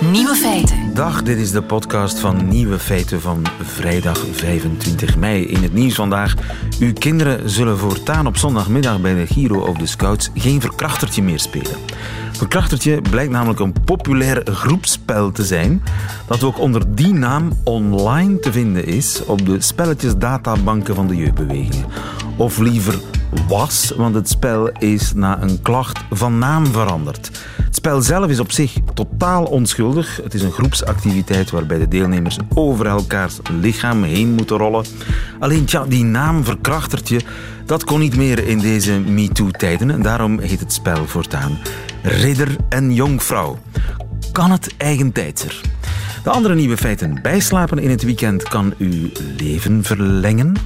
Nieuwe feiten. Dag, dit is de podcast van Nieuwe Feiten van vrijdag 25 mei. In het nieuws vandaag. Uw kinderen zullen voortaan op zondagmiddag bij de Giro of de Scouts geen verkrachtertje meer spelen. Verkrachtertje blijkt namelijk een populair groepspel te zijn dat ook onder die naam online te vinden is op de spelletjesdatabanken van de jeugdbewegingen. Of liever was, want het spel is na een klacht van naam veranderd. Het spel zelf is op zich totaal onschuldig. Het is een groepsactiviteit waarbij de deelnemers over elkaars lichaam heen moeten rollen. Alleen tja, die naam verkrachtertje, dat kon niet meer in deze MeToo-tijden. En daarom heet het spel voortaan Ridder en Jongvrouw. Kan het eigentijdser? De andere nieuwe feiten. Bijslapen in het weekend kan uw leven verlengen.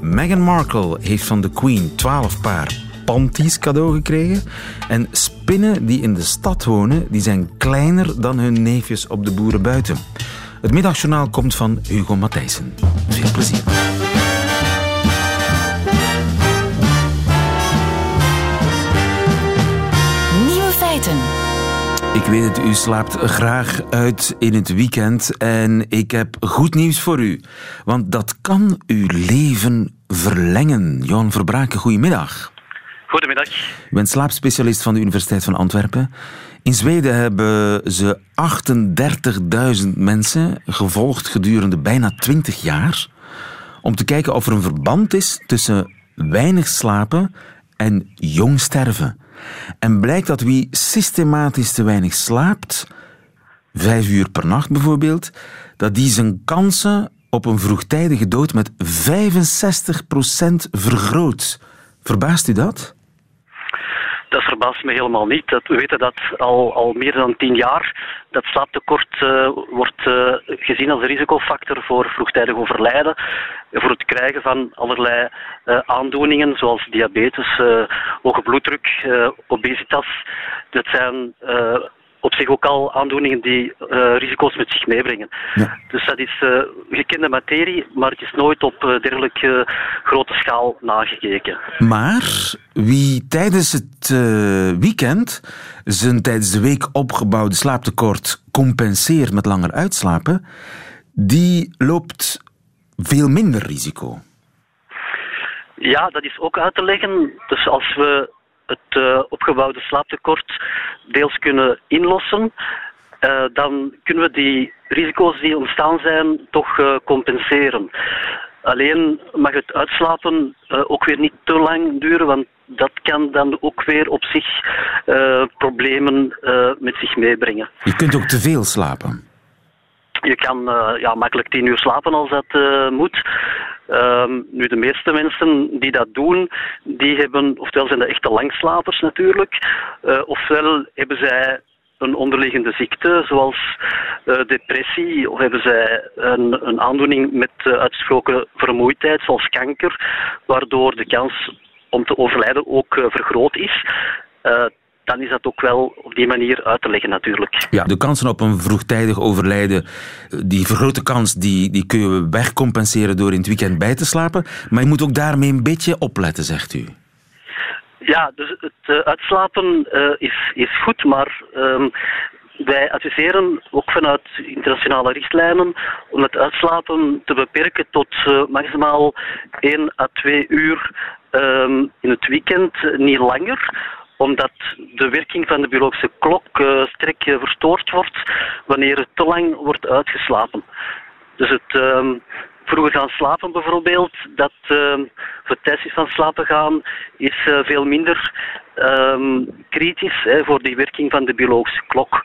Meghan Markle heeft van de Queen 12 paar panties cadeau gekregen. En spinnen die in de stad wonen, die zijn kleiner dan hun neefjes op de boeren buiten. Het middagjournaal komt van Hugo Matthijssen. Veel plezier. Nieuwe feiten. Ik weet het, u slaapt graag uit in het weekend en ik heb goed nieuws voor u. Want dat kan uw leven verlengen. Johan Verbraken, goedemiddag. Goedemiddag. U bent slaapspecialist van de Universiteit van Antwerpen. In Zweden hebben ze 38.000 mensen gevolgd gedurende bijna 20 jaar om te kijken of er een verband is tussen weinig slapen en jong sterven. En blijkt dat wie systematisch te weinig slaapt, vijf uur per nacht bijvoorbeeld, dat die zijn kansen op een vroegtijdige dood met 65% vergroot. Verbaast u dat? Dat verbaast me helemaal niet. We weten dat al, al meer dan tien jaar. Dat slaaptekort uh, wordt uh, gezien als een risicofactor voor vroegtijdig overlijden. Voor het krijgen van allerlei uh, aandoeningen, zoals diabetes, hoge bloeddruk, obesitas. Dat zijn op zich ook al aandoeningen die uh, risico's met zich meebrengen. Ja. Dus dat is uh, gekende materie, maar het is nooit op uh, dergelijke grote schaal nagekeken. Maar wie tijdens het weekend zijn tijdens de week opgebouwde slaaptekort compenseert met langer uitslapen, die loopt veel minder risico. Ja, dat is ook uit te leggen. Dus als we het uh, opgebouwde slaaptekort deels kunnen inlossen, uh, dan kunnen we die risico's die ontstaan zijn toch uh, compenseren. Alleen mag het uitslapen ook weer niet te lang duren, want dat kan dan ook weer op zich problemen met zich meebrengen. Je kunt ook te veel slapen. Je kan ja, makkelijk tien uur slapen als dat moet. Um, nu, de meeste mensen die dat doen, die hebben, ofwel zijn dat echte langslapers natuurlijk, uh, ofwel hebben zij een onderliggende ziekte, zoals depressie, of hebben zij een, een aandoening met uh, uitgesproken vermoeidheid, zoals kanker, waardoor de kans om te overlijden ook vergroot is dan is dat ook wel op die manier uit te leggen natuurlijk. Ja, de kansen op een vroegtijdig overlijden, die vergrote kans, die, die kun je wegcompenseren door in het weekend bij te slapen. Maar je moet ook daarmee een beetje opletten, zegt u. Ja, dus het uh, uitslapen uh, is, is goed, maar um, wij adviseren ook vanuit internationale richtlijnen om het uitslapen te beperken tot uh, maximaal 1 à 2 uur um, in het weekend, niet langer omdat de werking van de biologische klok uh, sterk uh, verstoord wordt wanneer het te lang wordt uitgeslapen. Dus het uh, vroeger gaan slapen bijvoorbeeld, dat uh, het tijdstip van slapen gaan is uh, veel minder ehm, kritisch hè, voor die werking van de biologische klok.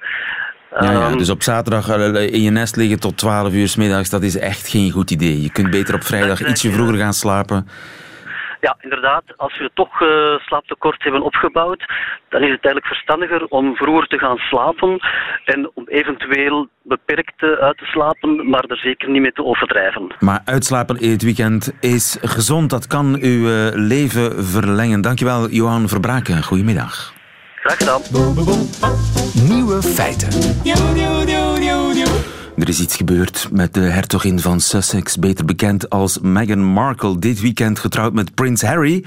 Ja, ja, dus op zaterdag in je nest liggen tot 12 uur s middags, dat is echt geen goed idee. Je kunt beter op vrijdag ietsje vroeger gaan slapen. Ja, inderdaad. Als we toch uh, slaaptekort hebben opgebouwd, dan is het eigenlijk verstandiger om vroeger te gaan slapen en om eventueel beperkt uit te slapen, maar er zeker niet mee te overdrijven. Maar uitslapen in het weekend is gezond. Dat kan uw uh, leven verlengen. Dankjewel, Johan Verbraken. Goedemiddag. Graag gedaan. Nieuwe feiten. Er is iets gebeurd met de hertogin van Sussex, beter bekend als Meghan Markle, dit weekend getrouwd met prins Harry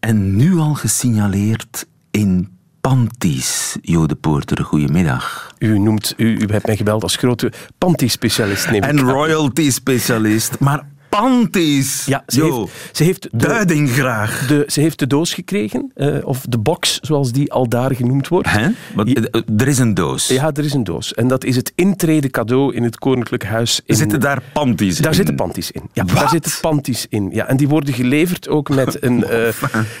en nu al gesignaleerd in panties. Jo de Poorter, goedemiddag. U, noemt, u, u hebt mij gebeld als grote panty-specialist, neem ik En royalty-specialist. Maar panties! Ja, ze heeft, ze, heeft de, duiding graag. de, ze heeft de doos gekregen, eh, of de box, zoals die al daar genoemd wordt. Hè? Eh, Er is een doos. Ja, er is een doos. En dat is het intrede cadeau in het Koninklijk Huis. In, Zitten daar panties in? Daar zitten panties in. Ja, Wat? daar zitten panties in. Ja, en die worden geleverd ook met een. eh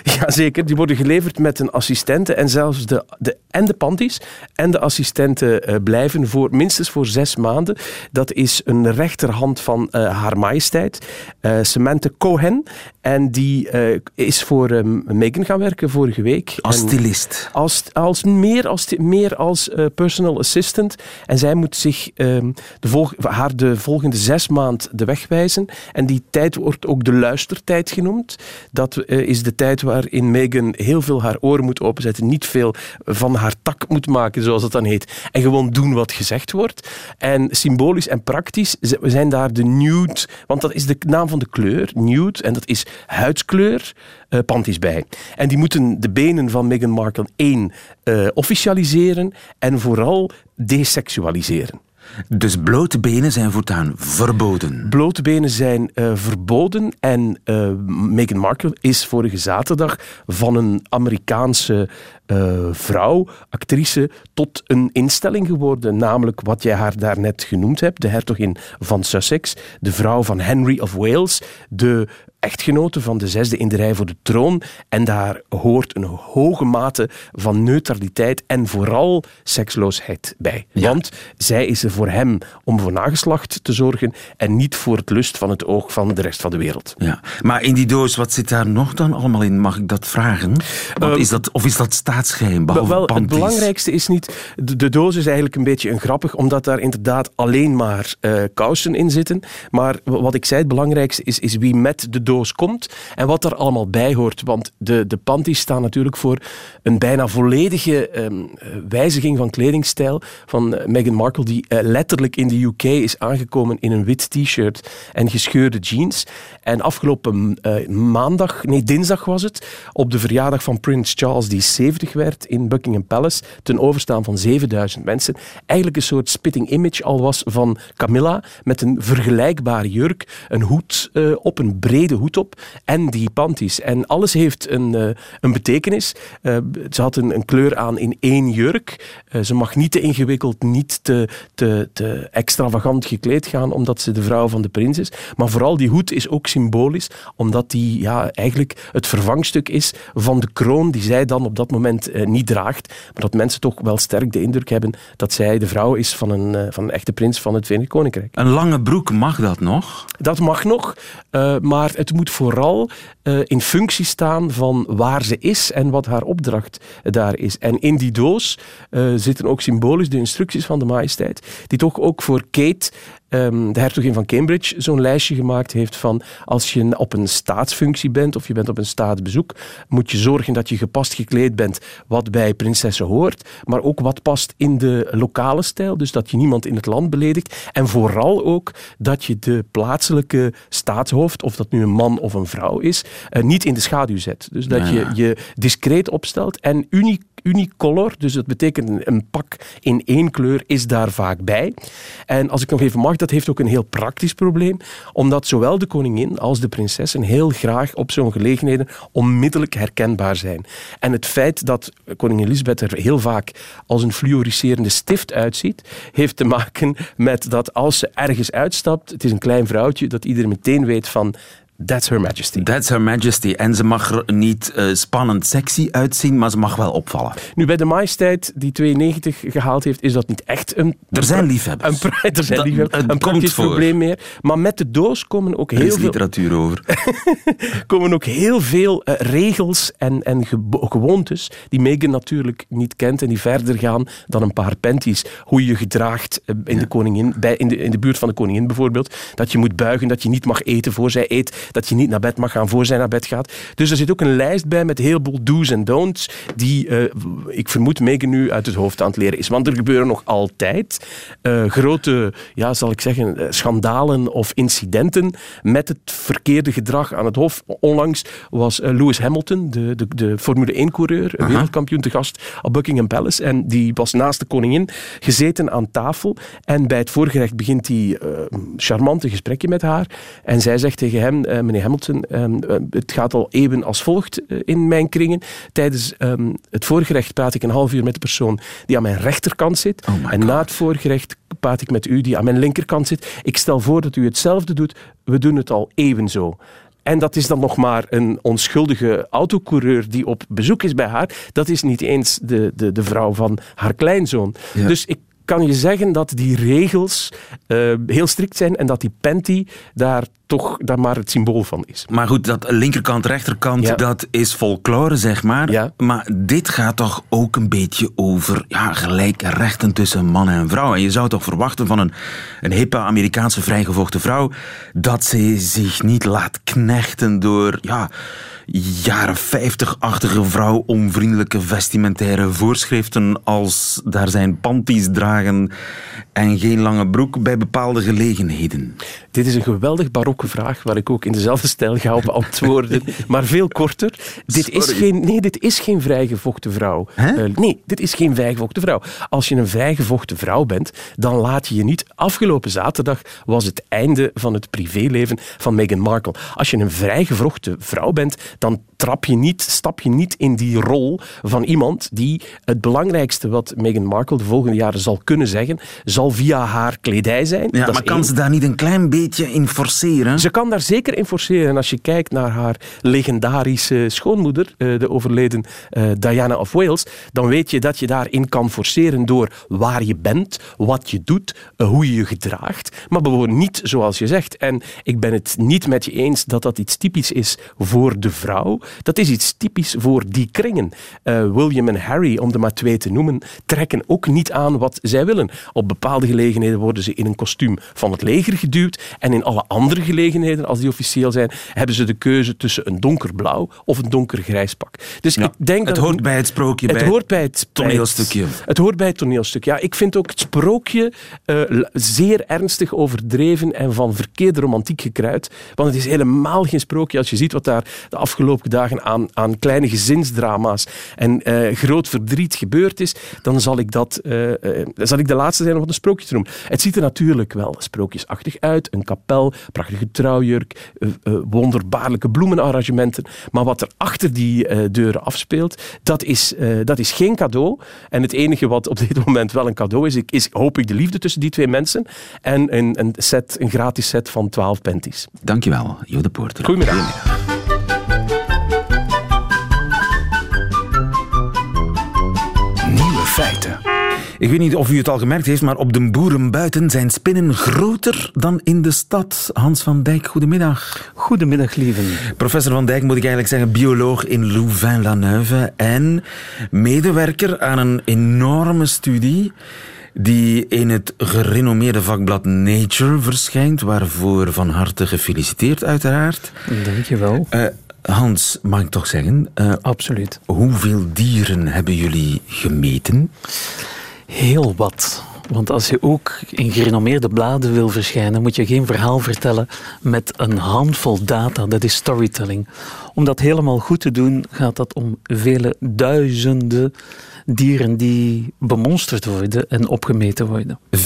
ja, zeker. Die worden geleverd met een assistente. En zelfs de, de, en de panties en de assistenten eh, blijven voor minstens voor zes maanden. Dat is een rechterhand van Haar Majesteit, eh Samantha Cohen. En die eh, is voor eh, Meghan gaan werken vorige week. Als stylist. als, als meer als, meer als personal assistant. En zij moet zich ehm, de volg, haar de volgende zes maand de weg wijzen. En die tijd wordt ook de luistertijd genoemd. Dat is de tijd waarin Meghan heel veel haar oren moet openzetten. Niet veel van haar tak moet maken, zoals het dan heet. En gewoon doen wat gezegd wordt. En symbolisch en praktisch zijn daar de nude... Want dat is de naam van de kleur, nude. En dat is huidskleur, eh panties bij. En die moeten de benen van Meghan Markle één eh, officialiseren en vooral deseksualiseren. Dus blote benen zijn voortaan verboden. Blote benen zijn eh, verboden en eh, Meghan Markle is vorige zaterdag van een Amerikaanse eh, vrouw, actrice, tot een instelling geworden. Namelijk wat jij haar daarnet genoemd hebt, de hertogin van Sussex, de vrouw van Henry of Wales, de echtgenote van de zesde in de rij voor de troon. En daar hoort een hoge mate van neutraliteit en vooral seksloosheid bij. Want zij is er voor hem om voor nageslacht te zorgen en niet voor het lust van het oog van de rest van de wereld. Ja. Maar in die doos, wat zit daar nog dan allemaal in? Mag ik dat vragen? Want Ehm, is dat, of is dat staatsgeheim, behalve Wel, het belangrijkste is niet... De, de doos is eigenlijk een beetje een grappig, omdat daar inderdaad alleen maar eh, kousen in zitten. Maar wat ik zei, het belangrijkste is, is wie met de doos komt en wat er allemaal bij hoort. Want de, de panties staan natuurlijk voor een bijna volledige ehm, eh, wijziging van kledingstijl van eh, Meghan Markle, die letterlijk in de UK is aangekomen in een wit t-shirt en gescheurde jeans. En afgelopen maandag, nee dinsdag was het, op de verjaardag van Prins Charles, die 70 werd in Buckingham Palace, ten overstaan van 7000 mensen, eigenlijk een soort spitting image al was van Camilla, met een vergelijkbare jurk, een hoed eh, op, een brede hoed op, en die panties. En alles heeft een, eh, een betekenis. Eh, ze had een, een kleur aan in één jurk. Ze mag niet te ingewikkeld, niet te, te, te extravagant gekleed gaan, omdat ze de vrouw van de prins is. Maar vooral die hoed is ook symbolisch, omdat die ja, eigenlijk het vervangstuk is van de kroon die zij dan op dat moment eh, niet draagt. Maar dat mensen toch wel sterk de indruk hebben dat zij de vrouw is van een, eh, van een echte prins van het Verenigd Koninkrijk. Een lange broek, mag dat nog? Dat mag nog, eh, maar het moet vooral in functie staan van waar ze is en wat haar opdracht daar is. En in die doos zitten ook symbolisch de instructies van de majesteit, die toch ook voor Kate, ehm, de hertogin van Cambridge, zo'n lijstje gemaakt heeft van als je op een staatsfunctie bent of je bent op een staatsbezoek, moet je zorgen dat je gepast gekleed bent wat bij prinsessen hoort, maar ook wat past in de lokale stijl, dus dat je niemand in het land beledigt. En vooral ook dat je de plaatselijke staatshoofd, of dat nu een man of een vrouw is, eh, niet in de schaduw zet. Dus dat Ja. je je discreet opstelt en uniek unicolor, dus dat betekent een- pak in één kleur, is daar vaak bij. En als ik nog even mag, dat heeft ook een heel praktisch probleem, omdat zowel de koningin als de prinsessen heel graag op zo'n gelegenheden onmiddellijk herkenbaar zijn. En het feit dat koningin Elisabeth er heel vaak als een fluoriserende stift uitziet, heeft te maken met dat als ze ergens uitstapt, het is een klein vrouwtje, dat iedereen meteen weet van That's Her Majesty. That's Her Majesty. En ze mag er niet eh, spannend sexy uitzien, maar ze mag wel opvallen. Nu, bij de majesteit die 92 gehaald heeft, is dat niet echt een... Er zijn liefhebbers. Een, er zijn Dat- liefhebbers, een praktisch probleem meer. Maar met de doos komen ook Er heel is veel, literatuur over. komen ook heel veel eh, regels en, en gewoontes die Meghan natuurlijk niet kent en die verder gaan dan een paar panties. Hoe je je gedraagt eh, in, de koningin, bij, in, de, in de buurt van de koningin bijvoorbeeld. Dat je moet buigen, dat je niet mag eten voor zij eet. Dat je niet naar bed mag gaan voor zij naar bed gaat. Dus er zit ook een lijst bij met een heleboel do's en don'ts die, uh, ik vermoed, Megan nu uit het hoofd aan het leren is. Want er gebeuren nog altijd uh, grote, ja, zal ik zeggen, eh, schandalen of incidenten met het verkeerde gedrag aan het hof. Onlangs was Lewis Hamilton, de, de, de Formule 1-coureur, wereldkampioen te gast op Buckingham Palace. En die was naast de koningin gezeten aan tafel. En bij het voorgerecht begint hij uh, charmante gesprekje met haar. En zij zegt tegen hem, uh, meneer Hamilton, uh, het gaat al eeuwen als volgt in mijn kringen. Tijdens um, het voorgerecht praat ik een half uur met de persoon die aan mijn rechterkant zit. Oh en na het voorgerecht praat ik met u die aan mijn linkerkant zit. Ik stel voor dat u hetzelfde doet. We doen het al eeuwen zo. En dat is dan nog maar een onschuldige autocoureur die op bezoek is bij haar. Dat is niet eens de, de, de vrouw van haar kleinzoon. Dus ik kan je zeggen dat die regels uh, heel strikt zijn en dat die panty daar toch daar maar het symbool van is. Maar goed, dat linkerkant, rechterkant, dat is folklore, zeg maar. Ja. Maar dit gaat toch ook een beetje over ja, gelijke rechten tussen man en vrouw. En je zou toch verwachten van een, een hippe Amerikaanse vrijgevochten vrouw dat ze zich niet laat knechten door... Ja, jaren 50-achtige vrouw onvriendelijke vestimentaire voorschriften als daar zijn panties dragen en geen lange broek bij bepaalde gelegenheden? Dit is een geweldig barokke vraag waar ik ook in dezelfde stijl ga op antwoorden, maar veel korter. Dit is geen, nee, dit is geen vrijgevochten vrouw. Uh, nee, dit is geen vrijgevochten vrouw. Als je een vrijgevochten vrouw bent, dan laat je je niet... Afgelopen zaterdag was het einde van het privéleven van Meghan Markle. Als je een vrijgevrochten vrouw bent, dan trap je niet, stap je niet in die rol van iemand die het belangrijkste wat Meghan Markle de volgende jaren zal kunnen zeggen, zal via haar kledij zijn. Ja, maar kan ze daar niet een klein beetje in forceren? Ze kan daar zeker in forceren. En als je kijkt naar haar legendarische schoonmoeder, eh, de overleden eh, Diana of Wales, dan weet je dat je daarin kan forceren door waar je bent, wat je doet, eh, hoe je je gedraagt, maar gewoon niet zoals je zegt. En ik ben het niet met je eens dat dat iets typisch is voor de vrouw. Dat is iets typisch voor die kringen. William en Harry, om er maar twee te noemen, trekken ook niet aan wat zij willen. Op bepaalde gelegenheden worden ze in een kostuum van het leger geduwd en in alle andere gelegenheden, als die officieel zijn, hebben ze de keuze tussen een donkerblauw of een donkergrijs pak. Dus ik denk het dat hoort bij het sprookje, het bij hoort bij het toneelstukje. Het, hoort bij het toneelstuk. Ja, ik vind ook het sprookje uh, zeer ernstig overdreven en van verkeerde romantiek gekruid. Want het is helemaal geen sprookje als je ziet wat daar de afgelopen dagen aan, aan kleine gezinsdrama's en uh, groot verdriet gebeurd is. Dan zal ik, dat, uh, zal ik de laatste zijn om een sprookje te noemen. Het ziet er natuurlijk wel sprookjesachtig uit. Een kapel, prachtige trouwjurk, wonderbaarlijke bloemenarrangementen. Maar wat er achter die deuren afspeelt, dat is, dat is geen cadeau. En het enige wat op dit moment wel een cadeau is, is hoop ik de liefde tussen die twee mensen en een, een, set, een gratis set van 12 penties. Dankjewel, Jo de Poorter. Goedemiddag. Ik weet niet of u het al gemerkt heeft, maar op de boeren buiten zijn spinnen groter dan in de stad. Hans van Dijk, goedemiddag. Goedemiddag, lieven. Professor van Dijk, moet ik eigenlijk zeggen, bioloog in Louvain-la-Neuve en medewerker aan een enorme studie die in het gerenommeerde vakblad Nature verschijnt, waarvoor van harte gefeliciteerd uiteraard. Dank je wel. Uh, Hans, mag ik toch zeggen? Uh, Absoluut. Hoeveel dieren hebben jullie gemeten? Heel wat. Want als je ook in gerenommeerde bladen wil verschijnen, moet je geen verhaal vertellen met een handvol data. Dat is storytelling. Om dat helemaal goed te doen, gaat dat om vele duizenden dieren die bemonsterd worden en opgemeten worden. 95.001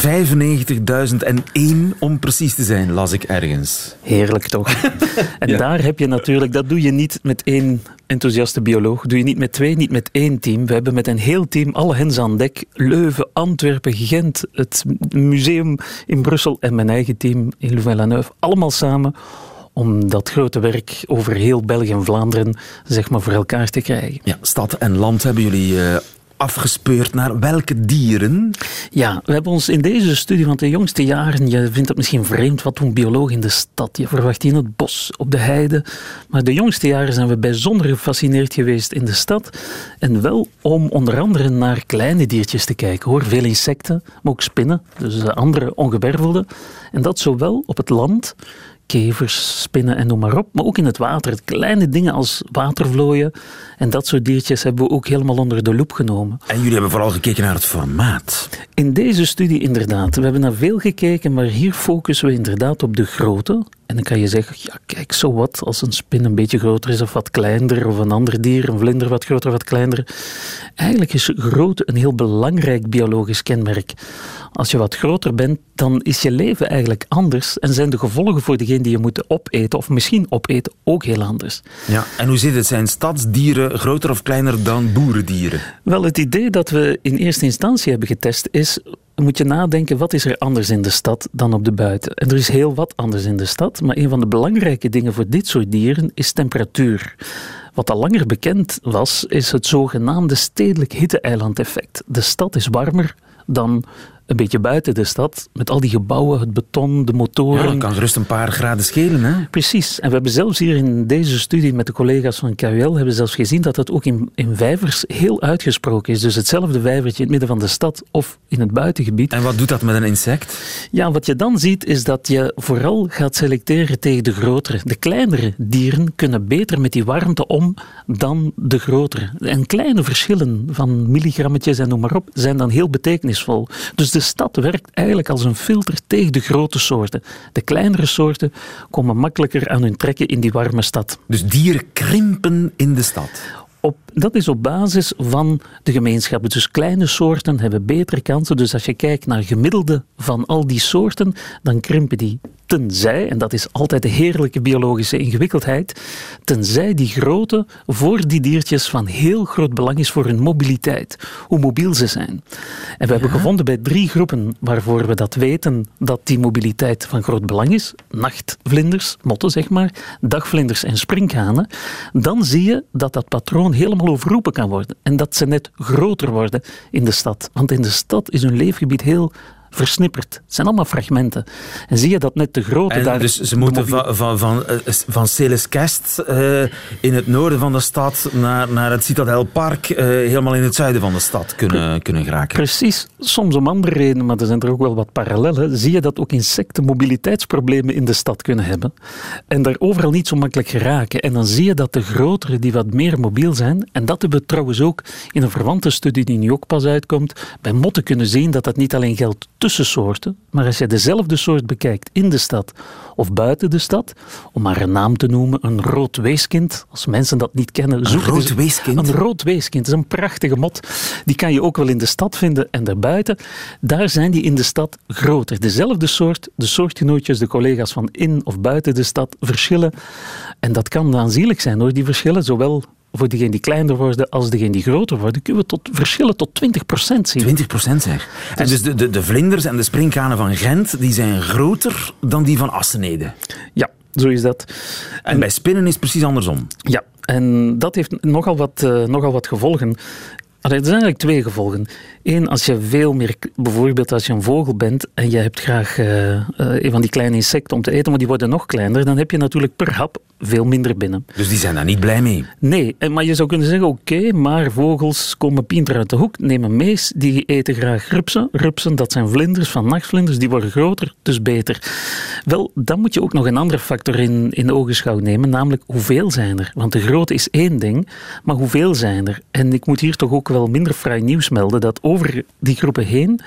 om precies te zijn, las ik ergens. Heerlijk toch? en daar heb je natuurlijk, dat doe je niet met één enthousiaste bioloog, doe je niet met twee, niet met één team. We hebben met een heel team, alle hens aan dek, Leuven, Antwerpen, Gent, het museum in Brussel en mijn eigen team in Louvain-la-Neuve, allemaal samen om dat grote werk over heel België en Vlaanderen zeg maar, voor elkaar te krijgen. Ja, stad en land hebben jullie uh, afgespeurd naar welke dieren? Ja, we hebben ons in deze studie van de jongste jaren, je vindt het misschien vreemd, wat doen biologen in de stad? Je verwacht in het bos, op de heide. Maar de jongste jaren zijn we bijzonder gefascineerd geweest in de stad. En wel om onder andere naar kleine diertjes te kijken hoor. Veel insecten, maar ook spinnen, dus andere ongewervelde. En dat zowel op het land kevers, spinnen en noem maar op. Maar ook in het water. Kleine dingen als watervlooien en dat soort diertjes hebben we ook helemaal onder de loep genomen. En jullie hebben vooral gekeken naar het formaat. In deze studie inderdaad. We hebben naar veel gekeken, maar hier focussen we inderdaad op de grootte. En dan kan je zeggen, ja kijk, zo wat, als een spin een beetje groter is of wat kleiner, of een ander dier, een vlinder wat groter of wat kleiner. Eigenlijk is grootte een heel belangrijk biologisch kenmerk. Als je wat groter bent, dan is je leven eigenlijk anders en zijn de gevolgen voor degene die je moet opeten, of misschien opeten, ook heel anders. Ja, en hoe zit het? Zijn stadsdieren groter of kleiner dan boerendieren? Wel, het idee dat we in eerste instantie hebben getest is, moet je nadenken, wat is er anders in de stad dan op de buiten? En er is heel wat anders in de stad, maar een van de belangrijke dingen voor dit soort dieren is temperatuur. Wat al langer bekend was, is het zogenaamde stedelijk hitte-eilandeffect. De stad is warmer dan een beetje buiten de stad, met al die gebouwen, het beton, de motoren. Ja, dat kan gerust een paar graden schelen, hè? Precies. En we hebben zelfs hier in deze studie met de collega's van KUL hebben zelfs gezien dat het ook in, in vijvers heel uitgesproken is. Dus hetzelfde vijvertje in het midden van de stad of in het buitengebied. En wat doet dat met een insect? Ja, wat je dan ziet is dat je vooral gaat selecteren tegen de grotere. De kleinere dieren kunnen beter met die warmte om dan de grotere. En kleine verschillen van milligrammetjes en noem maar op zijn dan heel betekenisvol. Dus de stad werkt eigenlijk als een filter tegen de grote soorten. De kleinere soorten komen makkelijker aan hun trekken in die warme stad. Dus dieren krimpen in de stad? Op, dat is op basis van de gemeenschappen. Dus kleine soorten hebben betere kansen. Dus als je kijkt naar gemiddelde van al die soorten, dan krimpen die tenzij, en dat is altijd de heerlijke biologische ingewikkeldheid, tenzij die grootte voor die diertjes van heel groot belang is voor hun mobiliteit, hoe mobiel ze zijn. En we hebben gevonden bij drie groepen waarvoor we dat weten dat die mobiliteit van groot belang is, nachtvlinders, motten zeg maar, dagvlinders en sprinkhanen, dan zie je dat dat patroon helemaal overroepen kan worden en dat ze net groter worden in de stad. Want in de stad is hun leefgebied heel versnipperd. Het zijn allemaal fragmenten. En zie je dat net de grote en daar... Dus ze moeten van, van, van, eh, van Celeskest uh, in het noorden van de stad naar, naar het Citadelpark uh, helemaal in het zuiden van de stad kunnen, kunnen geraken. Precies. Soms om andere redenen, maar er zijn er ook wel wat parallellen. Zie je dat ook insecten mobiliteitsproblemen in de stad kunnen hebben. En daar overal niet zo makkelijk geraken. En dan zie je dat de grotere, die wat meer mobiel zijn, en dat hebben we trouwens ook in een verwante studie die nu ook pas uitkomt, bij motten kunnen zien dat dat niet alleen geldt tussensoorten, maar als je dezelfde soort bekijkt in de stad of buiten de stad, om maar een naam te noemen, een rood weeskind, als mensen dat niet kennen, zoek een rood weeskind? Een rood weeskind, dat is een prachtige mot. Die kan je ook wel in de stad vinden en daarbuiten. Daar zijn die in de stad groter. Dezelfde soort, de soortgenootjes, de collega's van in of buiten de stad verschillen. En dat kan aanzienlijk zijn hoor, die verschillen, zowel voor diegenen die kleiner worden als degenen die groter worden, kunnen we tot verschillen tot 20% zien. 20% zeg. En dus de, de, de vlinders en de sprinkhanen van Gent, die zijn groter dan die van Assenede? Ja, zo is dat. En, en bij spinnen is het precies andersom? Ja, en dat heeft nogal wat, uh, nogal wat gevolgen. Er zijn eigenlijk twee gevolgen. Eén, als je veel meer, bijvoorbeeld als je een vogel bent en je hebt graag uh, uh, een van die kleine insecten om te eten, maar die worden nog kleiner, dan heb je natuurlijk per hap veel minder binnen. Dus die zijn daar niet blij mee? Nee, maar je zou kunnen zeggen, oké, maar vogels komen pinter uit de hoek, nemen mees, die eten graag rupsen. Rupsen, dat zijn vlinders van nachtvlinders, die worden groter, dus beter. Wel, dan moet je ook nog een andere factor in, in ogenschouw nemen, namelijk hoeveel zijn er? Want de grootte is één ding, maar hoeveel zijn er? En ik moet hier toch ook wel minder vrij nieuws melden, dat over die groepen heen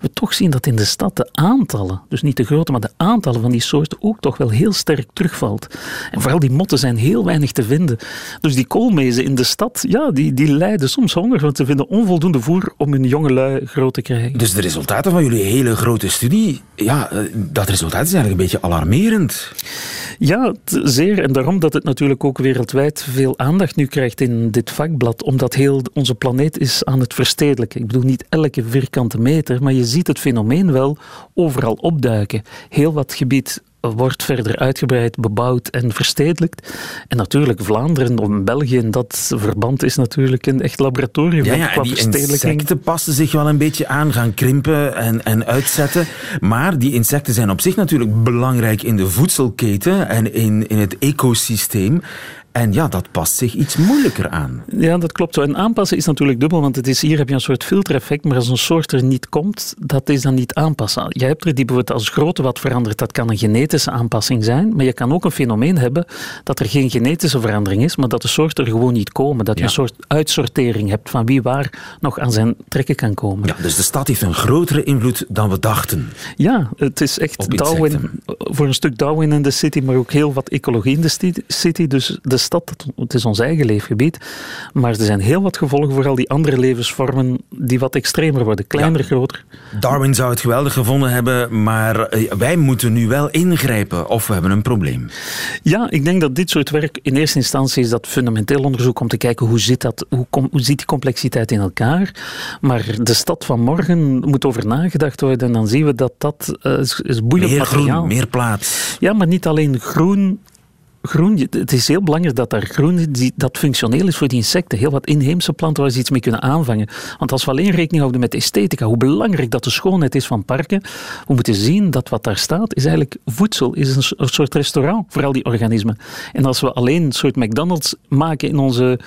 we toch zien dat in de stad de aantallen, dus niet de grootte, maar de aantallen van die soorten ook toch wel heel sterk terugvalt. En vooral die motten zijn heel weinig te vinden. Dus die koolmezen in de stad, ja, die, die lijden soms honger, want ze vinden onvoldoende voer om hun jonge lui groot te krijgen. Dus de resultaten van jullie hele grote studie, ja, eh, dat resultaat is eigenlijk een beetje alarmerend. Ja, zeer. En daarom dat het natuurlijk ook wereldwijd veel aandacht nu krijgt in dit vakblad, omdat heel onze planeet is aan het verstedelijken. Ik bedoel niet elke vierkante meter, maar je ziet het fenomeen wel overal opduiken. Heel wat gebied wordt verder uitgebreid, bebouwd en verstedelijkt. En natuurlijk Vlaanderen of België in dat verband is natuurlijk een echt laboratorium ja, ja, qua die insecten passen zich wel een beetje aan, gaan krimpen en, en uitzetten. Maar die insecten zijn op zich natuurlijk belangrijk in de voedselketen en in, in het ecosysteem. En ja, dat past zich iets moeilijker aan. Ja, dat klopt. En aanpassen is natuurlijk dubbel, want het is, hier heb je een soort filtereffect, maar als een soort er niet komt, dat is dan niet aanpassen. Je hebt er die bijvoorbeeld als grootte wat verandert, dat kan een genetische aanpassing zijn, maar je kan ook een fenomeen hebben dat er geen genetische verandering is, maar dat de soorten er gewoon niet komen. Dat je een soort uitsortering hebt van wie waar nog aan zijn trekken kan komen. Ja, dus de stad heeft een grotere invloed dan we dachten. Ja, het is echt Darwin, voor een stuk Darwin in de city, maar ook heel wat ecologie in de city. Dus de stad, het is ons eigen leefgebied, maar er zijn heel wat gevolgen voor al die andere levensvormen die wat extremer worden, kleiner, groter. Darwin zou het geweldig gevonden hebben, maar eh, wij moeten nu wel ingrijpen of we hebben een probleem. Ja, ik denk dat dit soort werk in eerste instantie is dat fundamenteel onderzoek om te kijken hoe zit, dat, hoe, hoe zit die complexiteit in elkaar. Maar de stad van morgen moet over nagedacht worden en dan zien we dat dat uh, is, boeiend meer materiaal. Groen, meer plaats. Ja, maar niet alleen groen groen, het is heel belangrijk dat daar groen dat functioneel is voor die insecten. Heel wat inheemse planten waar ze iets mee kunnen aanvangen. Want als we alleen rekening houden met esthetica, hoe belangrijk dat de schoonheid is van parken, we moeten zien dat wat daar staat is eigenlijk voedsel, is een soort restaurant voor al die organismen. En als we alleen een soort McDonald's maken in onze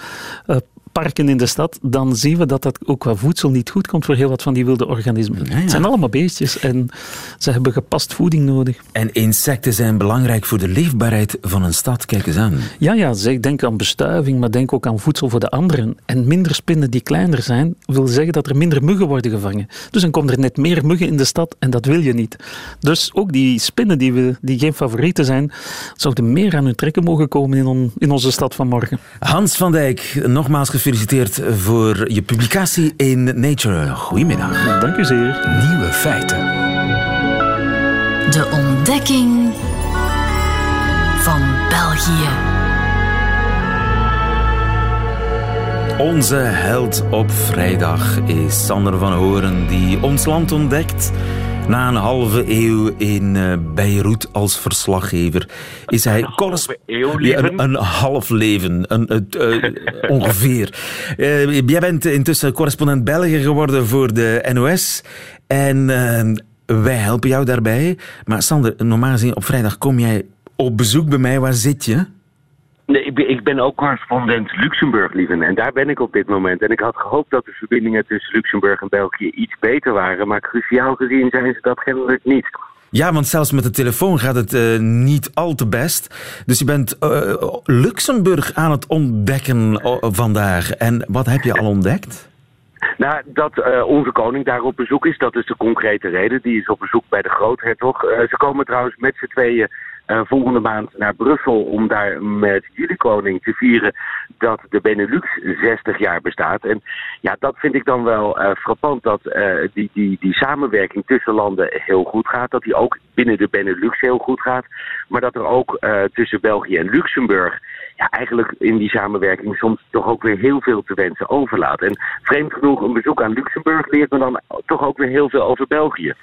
uh, parken in de stad, dan zien we dat dat ook qua voedsel niet goed komt voor heel wat van die wilde organismen. Het zijn allemaal beestjes en ze hebben gepast voeding nodig. En insecten zijn belangrijk voor de leefbaarheid van een stad. Kijk eens aan. Ja, ja zeg, denk aan bestuiving, maar denk ook aan voedsel voor de anderen. En minder spinnen die kleiner zijn, wil zeggen dat er minder muggen worden gevangen. Dus dan komen er net meer muggen in de stad en dat wil je niet. Dus ook die spinnen die, we, die geen favorieten zijn, zouden meer aan hun trekken mogen komen in, in onze stad van morgen. Hans van Dijk, nogmaals gefeliciteerd voor je publicatie in Nature. Goedemiddag. Dank u zeer. Nieuwe feiten. De ontdekking van België. Onze held op vrijdag is Sander van Horen, die ons land ontdekt. Na een halve eeuw in uh, Beirut als verslaggever is hij een, een, half leven, een, uh, ongeveer. Uh, jij bent intussen correspondent België geworden voor de NOS en wij helpen jou daarbij. Maar Sander, normaal gezien op vrijdag kom jij op bezoek bij mij. Waar zit je? Nee, ik ben, ik ben ook correspondent Luxemburg, lieven. En daar ben ik op dit moment. En ik had gehoopt dat de verbindingen tussen Luxemburg en België iets beter waren. Maar cruciaal gezien zijn ze dat kennelijk niet. Ja, want zelfs met de telefoon gaat het uh, niet al te best. Dus je bent uh, Luxemburg aan het ontdekken vandaag. En wat heb je al ontdekt? Nou, dat uh, onze koning daar op bezoek is, dat is de concrete reden. Die is op bezoek bij de groothertog. Uh, ze komen trouwens met z'n tweeën volgende maand naar Brussel om daar met jullie koning te vieren dat de Benelux 60 jaar bestaat. En ja, dat vind ik dan wel uh, frappant dat uh, die, die, die samenwerking tussen landen heel goed gaat. Dat die ook binnen de Benelux heel goed gaat. Maar dat er ook tussen België en Luxemburg ja, eigenlijk in die samenwerking soms toch ook weer heel veel te wensen overlaat. En vreemd genoeg, een bezoek aan Luxemburg leert me dan toch ook weer heel veel over België.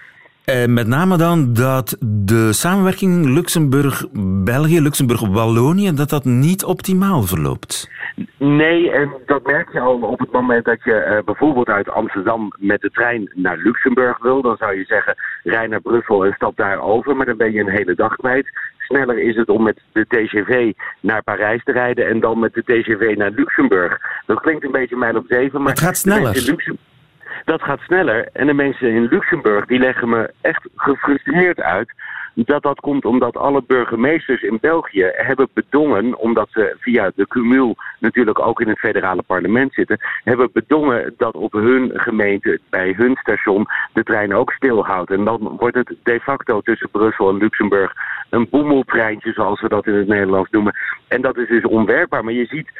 Eh, met name dan dat de samenwerking Luxemburg-België, Luxemburg-Wallonië, dat dat niet optimaal verloopt. Nee, en dat merk je al op het moment dat je uh, bijvoorbeeld uit Amsterdam met de trein naar Luxemburg wil. Dan zou je zeggen, rij naar Brussel en stap daar over, maar dan ben je een hele dag kwijt. Sneller is het om met de TGV naar Parijs te rijden en dan met de TGV naar Luxemburg. Dat klinkt een beetje mijl op zeven, maar... Het gaat sneller dat gaat sneller. En de mensen in Luxemburg die leggen me echt gefrustreerd uit dat dat komt omdat alle burgemeesters in België hebben bedongen, omdat ze via de cumul natuurlijk ook in het federale parlement zitten, hebben bedongen dat op hun gemeente, bij hun station, de trein ook stilhoudt. En dan wordt het de facto tussen Brussel en Luxemburg een boemeltreintje, zoals we dat in het Nederlands noemen. En dat is dus onwerkbaar. Maar je ziet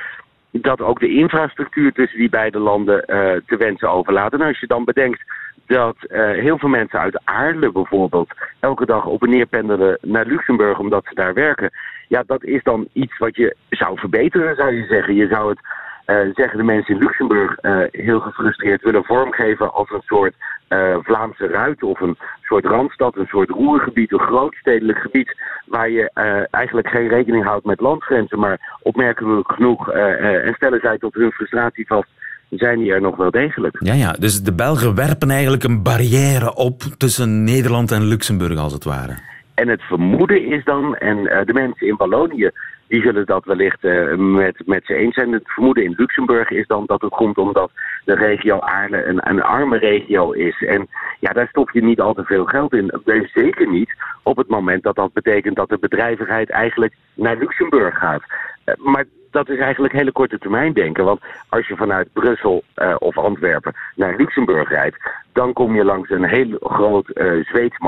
dat ook de infrastructuur tussen die beide landen uh, te wensen overlaat. En als je dan bedenkt dat uh, heel veel mensen uit Aarle bijvoorbeeld elke dag op en neer pendelen naar Luxemburg omdat ze daar werken. Ja, dat is dan iets wat je zou verbeteren, zou je zeggen. Je zou het uh, zeggen de mensen in Luxemburg uh, heel gefrustreerd willen vormgeven als een soort uh, Vlaamse ruit of een soort randstad, een soort roergebied, een grootstedelijk gebied waar je eigenlijk geen rekening houdt met landsgrenzen, maar opmerkelijk genoeg en stellen zij tot hun frustratie vast zijn die er nog wel degelijk. Ja, ja, dus de Belgen werpen eigenlijk een barrière op tussen Nederland en Luxemburg als het ware. En het vermoeden is dan, en de mensen in Wallonië die zullen dat wellicht uh, met, met ze eens zijn. Het vermoeden in Luxemburg is dan dat het komt omdat de regio Aarle een, een arme regio is. En ja, daar stop je niet al te veel geld in. Zeker niet op het moment dat dat betekent dat de bedrijvigheid eigenlijk naar Luxemburg gaat. Uh, maar dat is eigenlijk hele korte termijn denken. Want als je vanuit Brussel uh, of Antwerpen naar Luxemburg rijdt, dan kom je langs een heel groot uh, Zweeds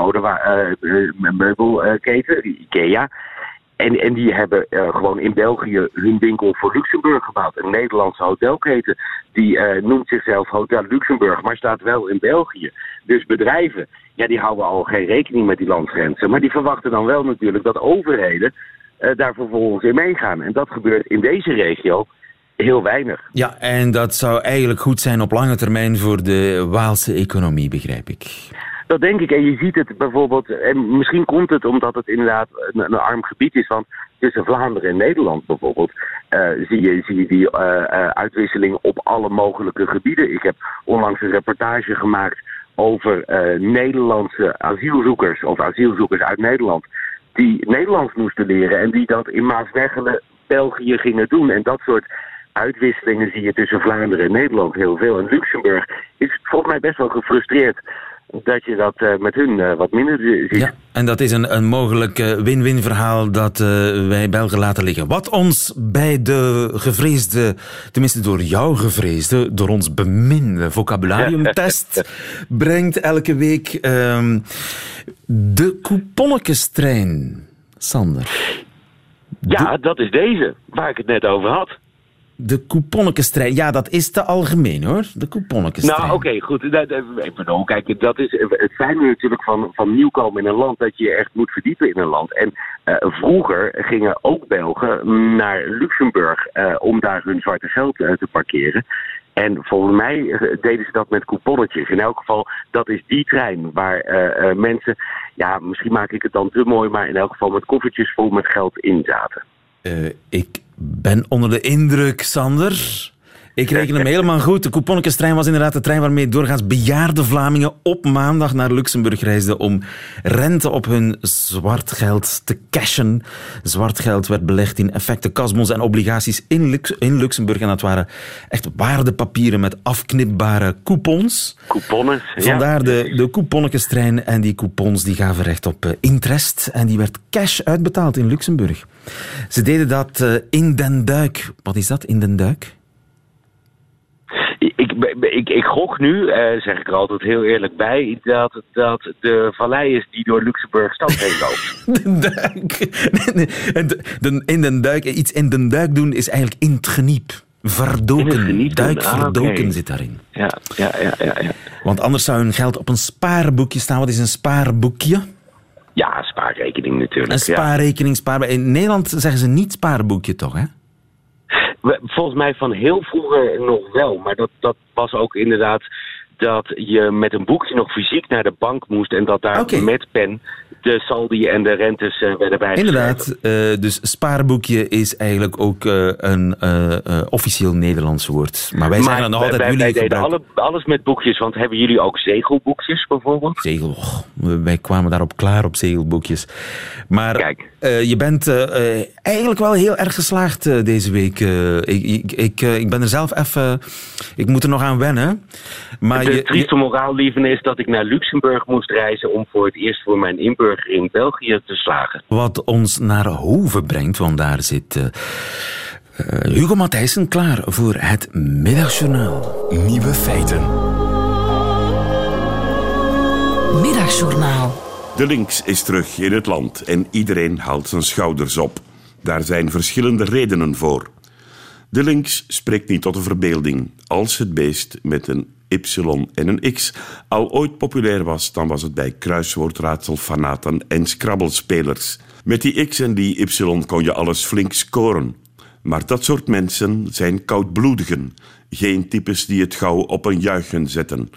meubelketen, IKEA. En, en die hebben uh, gewoon in België hun winkel voor Luxemburg gebouwd. Een Nederlandse hotelketen. Die uh, noemt zichzelf Hotel Luxemburg, maar staat wel in België. Dus bedrijven, ja, die houden al geen rekening met die landsgrenzen. Maar die verwachten dan wel natuurlijk dat overheden uh, daar vervolgens in meegaan. En dat gebeurt in deze regio heel weinig. Ja, en dat zou eigenlijk goed zijn op lange termijn voor de Waalse economie, begrijp ik. Dat denk ik. En je ziet het bijvoorbeeld, en misschien komt het omdat het inderdaad een, arm gebied is, want tussen Vlaanderen en Nederland bijvoorbeeld, uh, zie, je, zie die uh, uitwisseling op alle mogelijke gebieden. Ik heb onlangs een reportage gemaakt over Nederlandse asielzoekers of asielzoekers uit Nederland die Nederlands moesten leren en die dat in Maasmechelen, België gingen doen. En dat soort uitwisselingen zie je tussen Vlaanderen en Nederland heel veel. En Luxemburg is volgens mij best wel gefrustreerd dat je dat uh, met hun uh, wat minder ziet. Ja, en dat is een, een mogelijk uh, win-win verhaal dat wij Belgen laten liggen. Wat ons bij de gevreesde, tenminste door jou gevreesde, door ons beminde vocabulariumtest brengt elke week ehm, de couponnetjestrein. Sander. Ja, dat is deze, waar ik het net over had. De couponnetjestrein. Ja, dat is te algemeen hoor. De couponnetjestrein. Nou, oké, okay, goed. Bedoel, kijk, dat is het fijne natuurlijk van, van nieuwkomen in een land dat je je echt moet verdiepen in een land. En uh, vroeger gingen ook Belgen naar Luxemburg uh, om daar hun zwarte geld uh, te parkeren. En volgens mij deden ze dat met couponnetjes. In elk geval, dat is die trein waar mensen, ja, misschien maak ik het dan te mooi, maar in elk geval met koffertjes vol met geld in zaten. ik ben onder de indruk, Sander. Ik reken hem helemaal goed. De couponnetjestrein was inderdaad de trein waarmee doorgaans bejaarde Vlamingen op maandag naar Luxemburg reisden om rente op hun zwart geld te cashen. Zwart geld werd belegd in effecten, kasmos en obligaties in, Lux in Luxemburg. En dat waren echt waardepapieren met afknipbare coupons. Coupons, Vandaar de, de. En die coupons die gaven recht op uh, interest. En die werd cash uitbetaald in Luxemburg. Ze deden dat uh, in Den Duik. Wat is dat, in Den Duik? Ik, ik, ik gok nu, uh, zeg ik er altijd heel eerlijk bij, dat, dat de vallei is die door Luxemburg stad heen loopt. de duik. In den duik. Iets in den duik doen is eigenlijk in het geniep. Verdoken. Duik verdoken ah, okay. zit daarin. Ja, ja, ja, ja, ja. Want anders zou hun geld op een spaarboekje staan. Wat is een spaarboekje? Ja, spaarrekening natuurlijk. Een spaarrekening, spaar... In Nederland zeggen ze niet spaarboekje toch, hè? Volgens mij van heel vroeger nog wel. Maar dat, dat was ook inderdaad dat je met een boekje nog fysiek naar de bank moest en dat daar okay. met pen de saldi en de rentes uh, werden bijgeschreven. Inderdaad, uh, dus spaarboekje is eigenlijk ook uh, een officieel Nederlands woord. Maar wij maar zeggen dan altijd... Wij, wij deden alle, alles met boekjes, want hebben jullie ook zegelboekjes bijvoorbeeld? Zegel, oh, wij kwamen daarop klaar op zegelboekjes. Maar Kijk. je bent eigenlijk wel heel erg geslaagd deze week. ik, ik, ik, ik ben er zelf even... Ik moet er nog aan wennen. Maar je, trieste moraal, lieven, is dat ik naar Luxemburg moest reizen om voor het eerst voor mijn inburger in België te slagen. Wat ons naar Hoven brengt, want daar zit uh, uh, Hugo Matthijssen klaar voor het Middagjournaal. Nieuwe feiten. Middagjournaal. De links is terug in het land en iedereen haalt zijn schouders op. Daar zijn verschillende redenen voor. De links spreekt niet tot de verbeelding als het beest met een Y en een X al ooit populair was, dan was het bij kruiswoordraadselfanaten en scrabbelspelers. Met die X en die Y kon je alles flink scoren. Maar dat soort mensen zijn koudbloedigen, geen types die het gauw op een juichen zetten.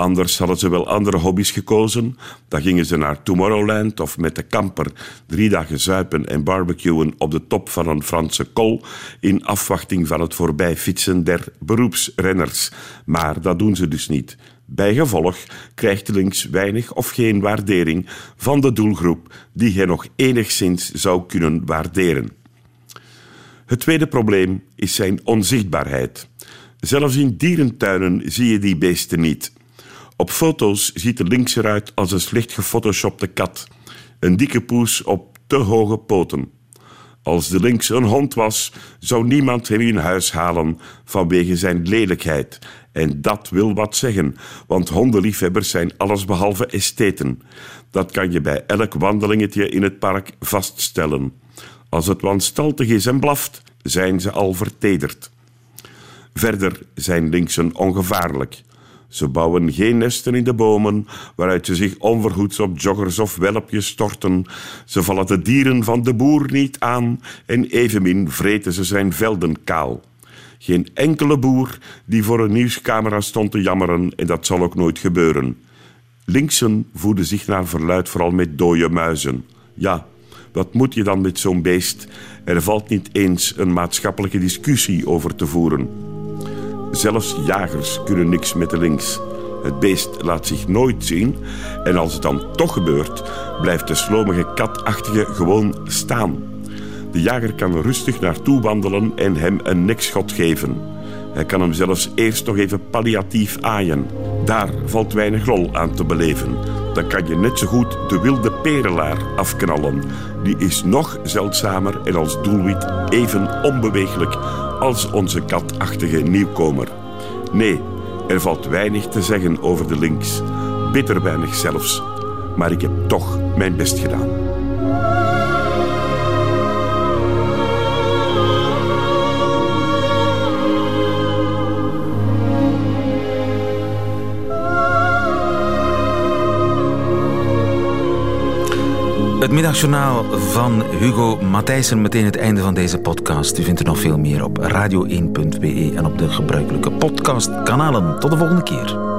Anders hadden ze wel andere hobby's gekozen. Dan gingen ze naar Tomorrowland of met de kamper drie dagen zuipen en barbecuen op de top van een Franse kol in afwachting van het voorbijfietsen der beroepsrenners. Maar dat doen ze dus niet. Bijgevolg krijgt links weinig of geen waardering van de doelgroep die hij nog enigszins zou kunnen waarderen. Het tweede probleem is zijn onzichtbaarheid. Zelfs in dierentuinen zie je die beesten niet. Op foto's ziet de links eruit als een slecht gefotoshopte kat. Een dikke poes op te hoge poten. Als de links een hond was, zou niemand hem in huis halen vanwege zijn lelijkheid. En dat wil wat zeggen, want hondenliefhebbers zijn allesbehalve estheten. Dat kan je bij elk wandelingetje in het park vaststellen. Als het wanstaltig is en blaft, zijn ze al vertederd. Verder zijn linksen ongevaarlijk. Ze bouwen geen nesten in de bomen, waaruit ze zich onvergoeds op joggers of welpjes storten. Ze vallen de dieren van de boer niet aan en evenmin vreten ze zijn velden kaal. Geen enkele boer die voor een nieuwscamera stond te jammeren en dat zal ook nooit gebeuren. Linksen voeden zich naar verluid vooral met dode muizen. Ja, wat moet je dan met zo'n beest? Er valt niet eens een maatschappelijke discussie over te voeren. Zelfs jagers kunnen niks met de links. Het beest laat zich nooit zien en als het dan toch gebeurt, blijft de slomige katachtige gewoon staan. De jager kan rustig naartoe wandelen en hem een nekschot geven. Hij kan hem zelfs eerst nog even palliatief aaien. Daar valt weinig lol aan te beleven. Dan kan je net zo goed de wilde perelaar afknallen. Die is nog zeldzamer en als doelwit even onbeweeglijk als onze katachtige nieuwkomer. Nee, er valt weinig te zeggen over de links. Bitter weinig zelfs. Maar ik heb toch mijn best gedaan. Het middagjournaal van Hugo Matthijssen. Meteen het einde van deze podcast. U vindt er nog veel meer op radio1.be en op de gebruikelijke podcastkanalen. Tot de volgende keer.